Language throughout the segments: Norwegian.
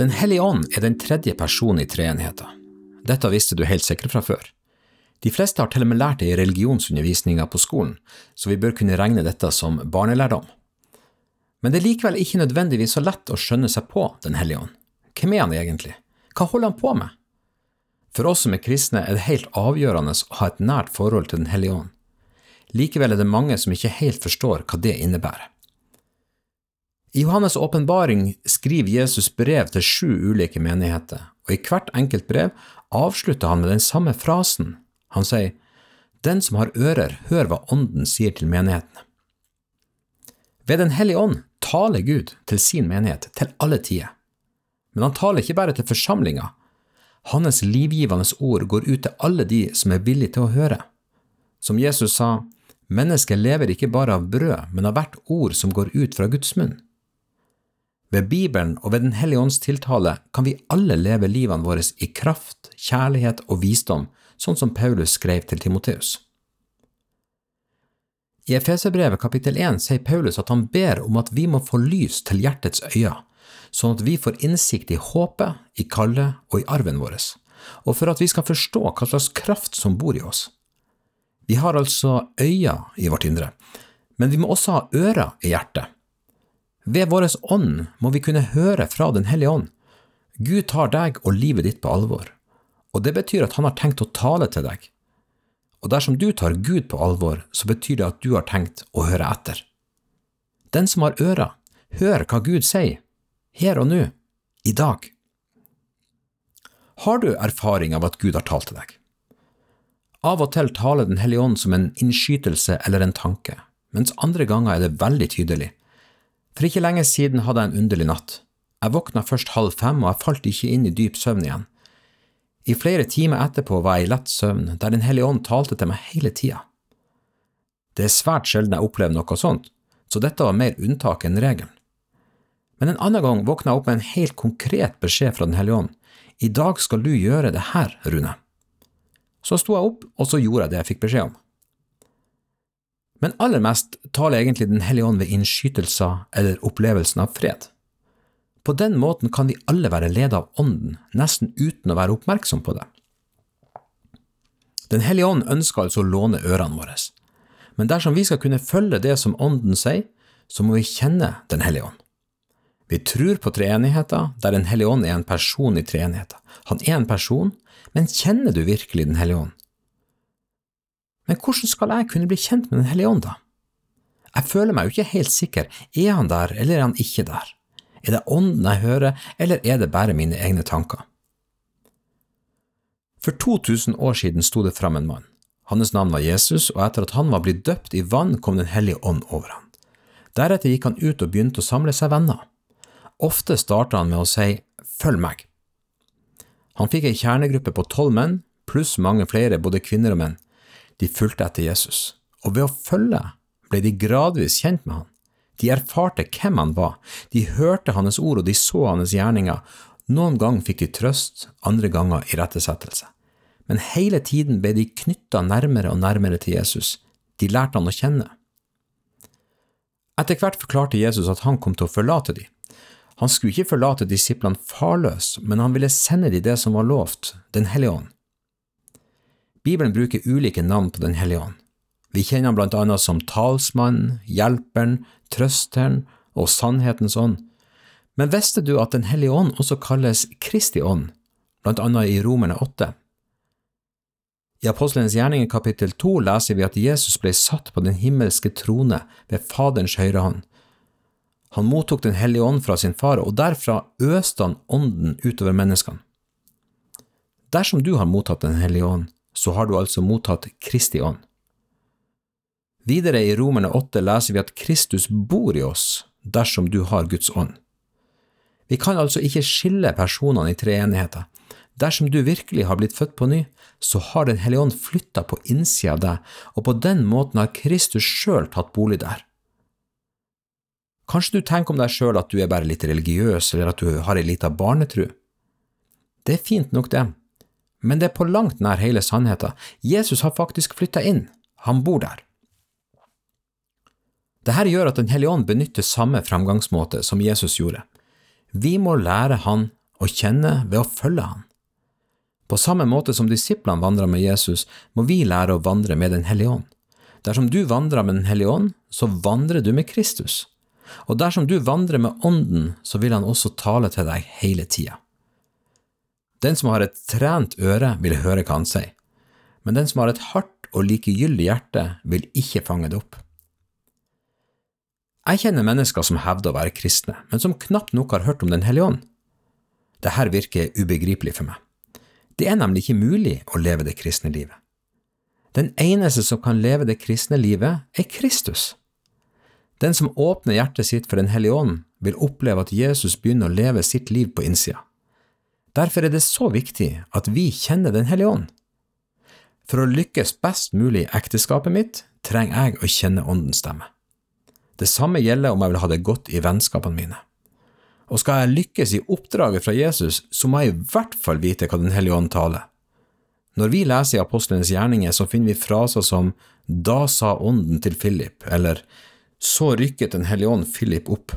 Den hellige ånd er den tredje personen i treenigheten. Dette visste du helt sikkert fra før. De fleste har til og med lært det i religionsundervisninga på skolen, så vi bør kunne regne dette som barnelærdom. Men det er likevel ikke nødvendigvis så lett å skjønne seg på Den hellige ånd. Hvem er han egentlig? Hva holder han på med? For oss som er kristne er det helt avgjørende å ha et nært forhold til Den hellige ånd. Likevel er det mange som ikke helt forstår hva det innebærer. I Johannes' åpenbaring skriver Jesus brev til sju ulike menigheter, og i hvert enkelt brev avslutter han med den samme frasen. Han sier, Den som har ører, hør hva Ånden sier til menighetene. Ved Den hellige ånd taler Gud til sin menighet til alle tider. Men han taler ikke bare til forsamlinga. Hans livgivende ord går ut til alle de som er villige til å høre. Som Jesus sa, mennesket lever ikke bare av brød, men av hvert ord som går ut fra Guds munn. Ved Bibelen og ved Den hellige ånds tiltale kan vi alle leve livene våre i kraft, kjærlighet og visdom, sånn som Paulus skrev til Timoteus. I Efeserbrevet kapittel 1 sier Paulus at han ber om at vi må få lys til hjertets øyne, sånn at vi får innsikt i håpet, i kallet og i arven vår, og for at vi skal forstå hva slags kraft som bor i oss. Vi har altså øyne i vårt indre, men vi må også ha ører i hjertet ved vår ånd må vi kunne høre fra Den hellige ånd. Gud tar deg og livet ditt på alvor, og det betyr at han har tenkt å tale til deg. Og dersom du tar Gud på alvor, så betyr det at du har tenkt å høre etter. Den som har ører, hør hva Gud sier, her og nå, i dag. Har du erfaring av at Gud har talt til deg? Av og til taler Den hellige ånd som en innskytelse eller en tanke, mens andre ganger er det veldig tydelig for ikke lenge siden hadde jeg en underlig natt. Jeg våkna først halv fem, og jeg falt ikke inn i dyp søvn igjen. I flere timer etterpå var jeg i lett søvn, der Den hellige ånd talte til meg hele tida. Det er svært sjelden jeg opplever noe sånt, så dette var mer unntak enn regelen. Men en annen gang våkna jeg opp med en helt konkret beskjed fra Den hellige ånd. I dag skal du gjøre det her, Rune. Så sto jeg opp, og så gjorde jeg det jeg fikk beskjed om. Men aller mest taler egentlig Den hellige ånd ved innskytelser eller opplevelsen av fred. På den måten kan vi alle være ledet av Ånden, nesten uten å være oppmerksom på det. Den hellige ånd ønsker altså å låne ørene våre. Men dersom vi skal kunne følge det som Ånden sier, så må vi kjenne Den hellige ånd. Vi tror på treenigheten, der Den hellige ånd er en person i treenigheten. Han er en person, men kjenner du virkelig Den hellige ånd? Men hvordan skal jeg kunne bli kjent med Den hellige ånd, da? Jeg føler meg jo ikke helt sikker, er han der, eller er han ikke der? Er det ånden jeg hører, eller er det bare mine egne tanker? For 2000 år siden sto det fram en mann. Hans navn var Jesus, og etter at han var blitt døpt i vann, kom Den hellige ånd over han. Deretter gikk han ut og begynte å samle seg venner. Ofte starta han med å si Følg meg. Han fikk ei kjernegruppe på tolv menn, pluss mange flere, både kvinner og menn. De fulgte etter Jesus, og ved å følge ble de gradvis kjent med han. De erfarte hvem han var, de hørte hans ord og de så hans gjerninger. Noen ganger fikk de trøst, andre ganger irettesettelse. Men hele tiden ble de knytta nærmere og nærmere til Jesus, de lærte han å kjenne. Etter hvert forklarte Jesus at han kom til å forlate dem. Han skulle ikke forlate disiplene farløs, men han ville sende dem det som var lovt, Den hellige ånd. Bibelen bruker ulike navn på Den hellige ånd. Vi kjenner ham blant annet som talsmann, hjelperen, trøsteren og sannhetens ånd. Men visste du at Den hellige ånd også kalles Kristi ånd, blant annet i Romerne 8? I Apostelens gjerninger kapittel 2 leser vi at Jesus ble satt på den himmelske trone ved Faderens høyre hånd. Han mottok Den hellige ånd fra sin far, og derfra øste han ånden utover menneskene. Dersom du har mottatt Den hellige ånd, så har du altså mottatt Kristi ånd. Videre i Romerne 8 leser vi at Kristus bor i oss dersom du har Guds ånd. Vi kan altså ikke skille personene i treenigheten. Dersom du virkelig har blitt født på ny, så har Den hellige ånd flytta på innsida av deg, og på den måten har Kristus sjøl tatt bolig der. Kanskje du tenker om deg sjøl at du er bare litt religiøs, eller at du har ei lita barnetru. Det er fint nok, det, men det er på langt nær hele sannheten. Jesus har faktisk flytta inn, han bor der. Dette gjør at Den hellige ånd benytter samme fremgangsmåte som Jesus gjorde. Vi må lære Han å kjenne ved å følge Han. På samme måte som disiplene vandra med Jesus, må vi lære å vandre med Den hellige ånd. Dersom du vandrer med Den hellige ånd, så vandrer du med Kristus. Og dersom du vandrer med Ånden, så vil Han også tale til deg hele tida. Den som har et trent øre, vil høre hva Han sier, men den som har et hardt og likegyldig hjerte, vil ikke fange det opp. Jeg kjenner mennesker som hevder å være kristne, men som knapt nok har hørt om Den hellige ånd. Dette virker ubegripelig for meg. Det er nemlig ikke mulig å leve det kristne livet. Den eneste som kan leve det kristne livet, er Kristus. Den som åpner hjertet sitt for Den hellige ånd, vil oppleve at Jesus begynner å leve sitt liv på innsida. Derfor er det så viktig at vi kjenner Den hellige ånd. For å lykkes best mulig i ekteskapet mitt, trenger jeg å kjenne Åndens stemme. Det samme gjelder om jeg vil ha det godt i vennskapene mine. Og skal jeg lykkes i oppdraget fra Jesus, så må jeg i hvert fall vite hva Den hellige ånd taler. Når vi leser i apostlenes gjerninger, så finner vi fraser som Da sa Ånden til Philip, eller Så rykket Den hellige ånd Philip opp.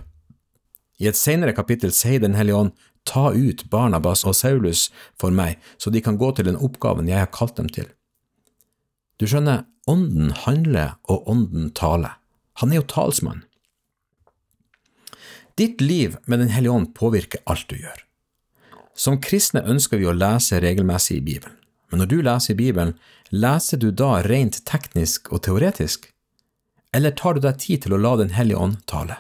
I et senere kapittel sier Den hellige ånd Ta ut Barnabas og Saulus for meg, så de kan gå til den oppgaven jeg har kalt dem til. Du skjønner, Ånden handler, og Ånden taler. Han er jo talsmann. Ditt liv med Den hellige ånd påvirker alt du gjør. Som kristne ønsker vi å lese regelmessig i Bibelen, men når du leser i Bibelen, leser du da rent teknisk og teoretisk? Eller tar du deg tid til å la Den hellige ånd tale?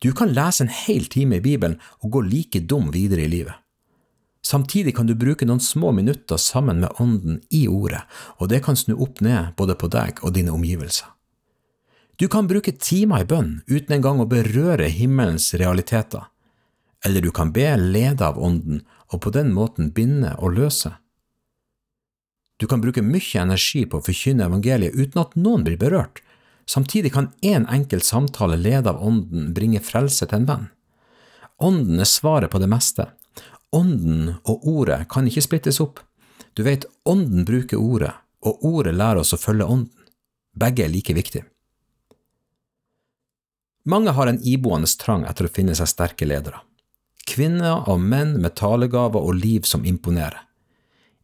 Du kan lese en hel time i Bibelen og gå like dum videre i livet. Samtidig kan du bruke noen små minutter sammen med Ånden i Ordet, og det kan snu opp ned både på deg og dine omgivelser. Du kan bruke timer i bønn uten engang å berøre himmelens realiteter, eller du kan be lede av Ånden og på den måten binde og løse. Du kan bruke mye energi på å forkynne evangeliet uten at noen blir berørt. Samtidig kan én en enkelt samtale ledet av Ånden bringe frelse til en venn. Ånden er svaret på det meste. Ånden og Ordet kan ikke splittes opp. Du vet, Ånden bruker Ordet, og Ordet lærer oss å følge Ånden. Begge er like viktige. Mange har en iboende trang etter å finne seg sterke ledere. Kvinner og menn med talegaver og liv som imponerer.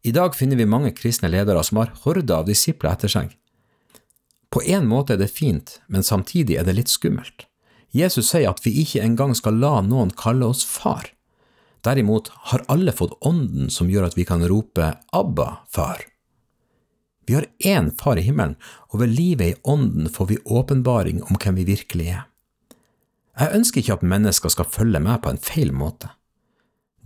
I dag finner vi mange kristne ledere som har horder av disipler etter seg. På en måte er det fint, men samtidig er det litt skummelt. Jesus sier at vi ikke engang skal la noen kalle oss far. Derimot har alle fått ånden som gjør at vi kan rope Abba, far. Vi har én far i himmelen, og ved livet i ånden får vi åpenbaring om hvem vi virkelig er. Jeg ønsker ikke at mennesker skal følge meg på en feil måte.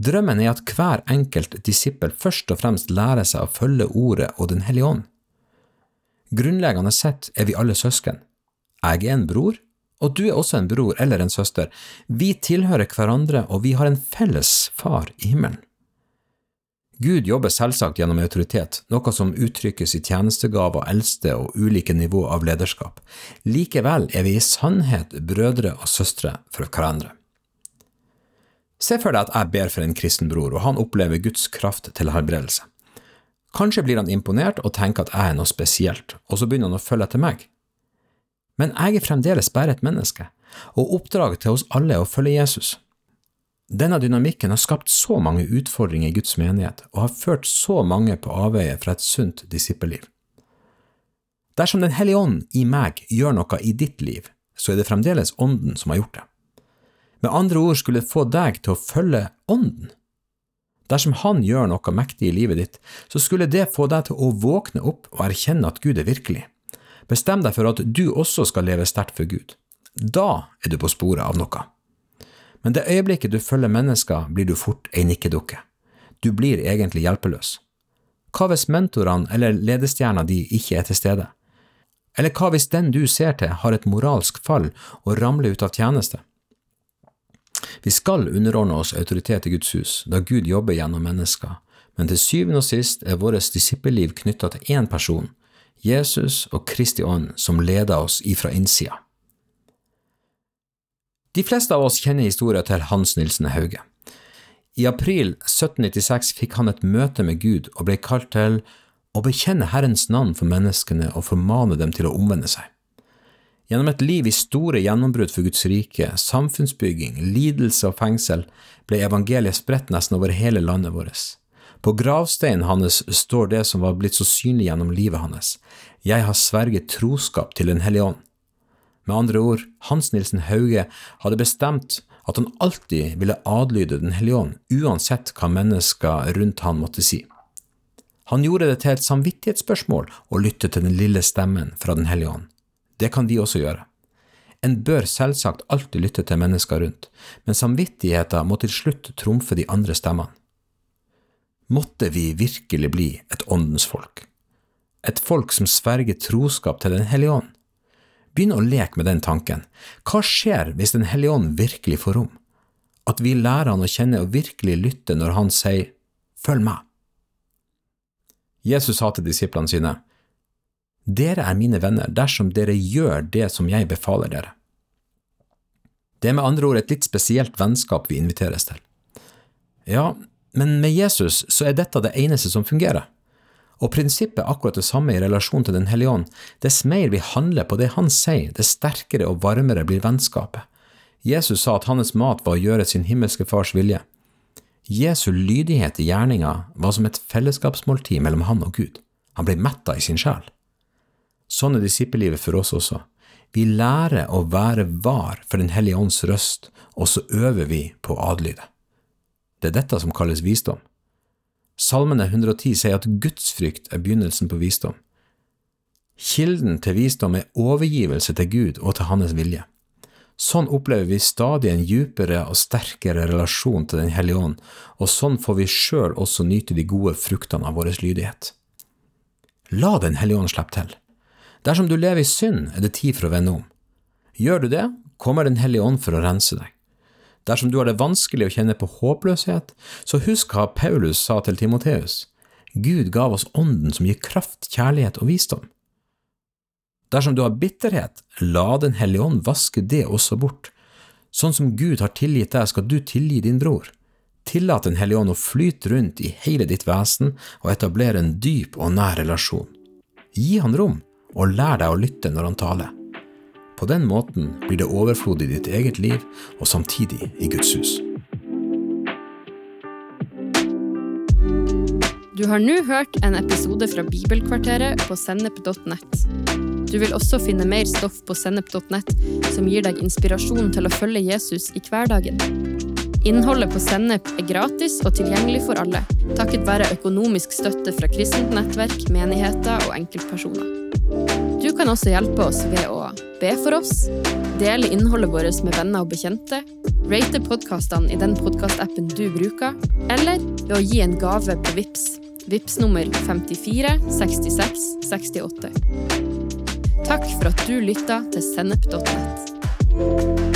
Drømmen er at hver enkelt disippel først og fremst lærer seg å følge Ordet og Den hellige ånd. Grunnleggende sett er vi alle søsken. Jeg er en bror, og du er også en bror eller en søster. Vi tilhører hverandre, og vi har en felles far i himmelen. Gud jobber selvsagt gjennom autoritet, noe som uttrykkes i tjenestegaver, eldste og ulike nivå av lederskap. Likevel er vi i sannhet brødre og søstre for hverandre. Se for deg at jeg ber for en kristen bror, og han opplever Guds kraft til helbredelse. Kanskje blir han imponert og tenker at jeg er noe spesielt, og så begynner han å følge etter meg. Men jeg er fremdeles bare et menneske, og oppdraget til oss alle er å følge Jesus. Denne dynamikken har skapt så mange utfordringer i Guds menighet og har ført så mange på avveie fra et sunt disippelliv. Dersom Den hellige ånd i meg gjør noe i ditt liv, så er det fremdeles Ånden som har gjort det. Med andre ord skulle det få deg til å følge Ånden. Dersom Han gjør noe mektig i livet ditt, så skulle det få deg til å våkne opp og erkjenne at Gud er virkelig. Bestem deg for at du også skal leve sterkt for Gud. Da er du på sporet av noe. Men det øyeblikket du følger mennesker, blir du fort ei nikkedukke. Du blir egentlig hjelpeløs. Hva hvis mentorene eller ledestjerna di ikke er til stede? Eller hva hvis den du ser til, har et moralsk fall og ramler ut av tjeneste? Vi skal underordne oss autoritet i Guds hus, da Gud jobber gjennom mennesker, men til syvende og sist er vårt disippelliv knytta til én person, Jesus og Kristi ånd, som leder oss ifra innsida. De fleste av oss kjenner historien til Hans Nilsen Hauge. I april 1796 fikk han et møte med Gud og ble kalt til å bekjenne Herrens navn for menneskene og formane dem til å omvende seg. Gjennom et liv i store gjennombrudd for Guds rike, samfunnsbygging, lidelse og fengsel ble evangeliet spredt nesten over hele landet vårt. På gravsteinen hans står det som var blitt så synlig gjennom livet hans, Jeg har sverget troskap til Den hellige ånd. Med andre ord, Hans Nilsen Hauge hadde bestemt at han alltid ville adlyde Den hellige ånd, uansett hva mennesker rundt han måtte si. Han gjorde det til et samvittighetsspørsmål å lytte til den lille stemmen fra Den hellige ånd. Det kan vi også gjøre. En bør selvsagt alltid lytte til mennesker rundt, men samvittigheten må til slutt trumfe de andre stemmene. Måtte vi virkelig bli et åndens folk, et folk som sverger troskap til Den hellige ånd. Begynn å leke med den tanken. Hva skjer hvis Den hellige ånd virkelig får rom? At vi lærer han å kjenne og virkelig lytte når han sier følg meg. Jesus sa til disiplene sine, Dere er mine venner dersom dere gjør det som jeg befaler dere. Det er med andre ord et litt spesielt vennskap vi inviteres til. Ja, men med Jesus så er dette det eneste som fungerer. Og prinsippet er akkurat det samme i relasjon til Den hellige ånd. Dess mer vi handler på det han sier, dess sterkere og varmere blir vennskapet. Jesus sa at hans mat var å gjøre sin himmelske fars vilje. Jesu lydighet i gjerninga var som et fellesskapsmåltid mellom han og Gud. Han ble metta i sin sjel. Sånn er disippellivet for oss også. Vi lærer å være var for Den hellige ånds røst, og så øver vi på å adlyde. Det er dette som kalles visdom. Salmene 110 sier at gudsfrykt er begynnelsen på visdom. Kilden til visdom er overgivelse til Gud og til Hans vilje. Sånn opplever vi stadig en djupere og sterkere relasjon til Den hellige ånd, og sånn får vi sjøl også nyte de gode fruktene av vår lydighet. La Den hellige ånd slippe til. Dersom du lever i synd, er det tid for å vende om. Gjør du det, kommer Den hellige ånd for å rense deg. Dersom du har det vanskelig å kjenne på håpløshet, så husk hva Paulus sa til Timoteus. Gud gav oss Ånden som gir kraft, kjærlighet og visdom. Dersom du har bitterhet, la Den hellige ånd vaske det også bort. Sånn som Gud har tilgitt deg, skal du tilgi din bror. Tillat Den hellige ånd å flyte rundt i hele ditt vesen og etablere en dyp og nær relasjon. Gi han rom, og lær deg å lytte når han taler. På den måten blir det overflod i ditt eget liv, og samtidig i Guds hus. Du har nå hørt en episode fra Bibelkvarteret på sennep.nett. Du vil også finne mer stoff på sennep.nett som gir deg inspirasjon til å følge Jesus i hverdagen. Innholdet på Sennep er gratis og tilgjengelig for alle, takket være økonomisk støtte fra kristent nettverk, menigheter og enkeltpersoner. Kan også hjelpe oss ved å be for oss, dele innholdet vårt med venner og bekjente, rate podkastene i den podkastappen du bruker, eller ved å gi en gave på VIPS. VIPS nummer 54 66 68. Takk for at du lytta til sennep.nett.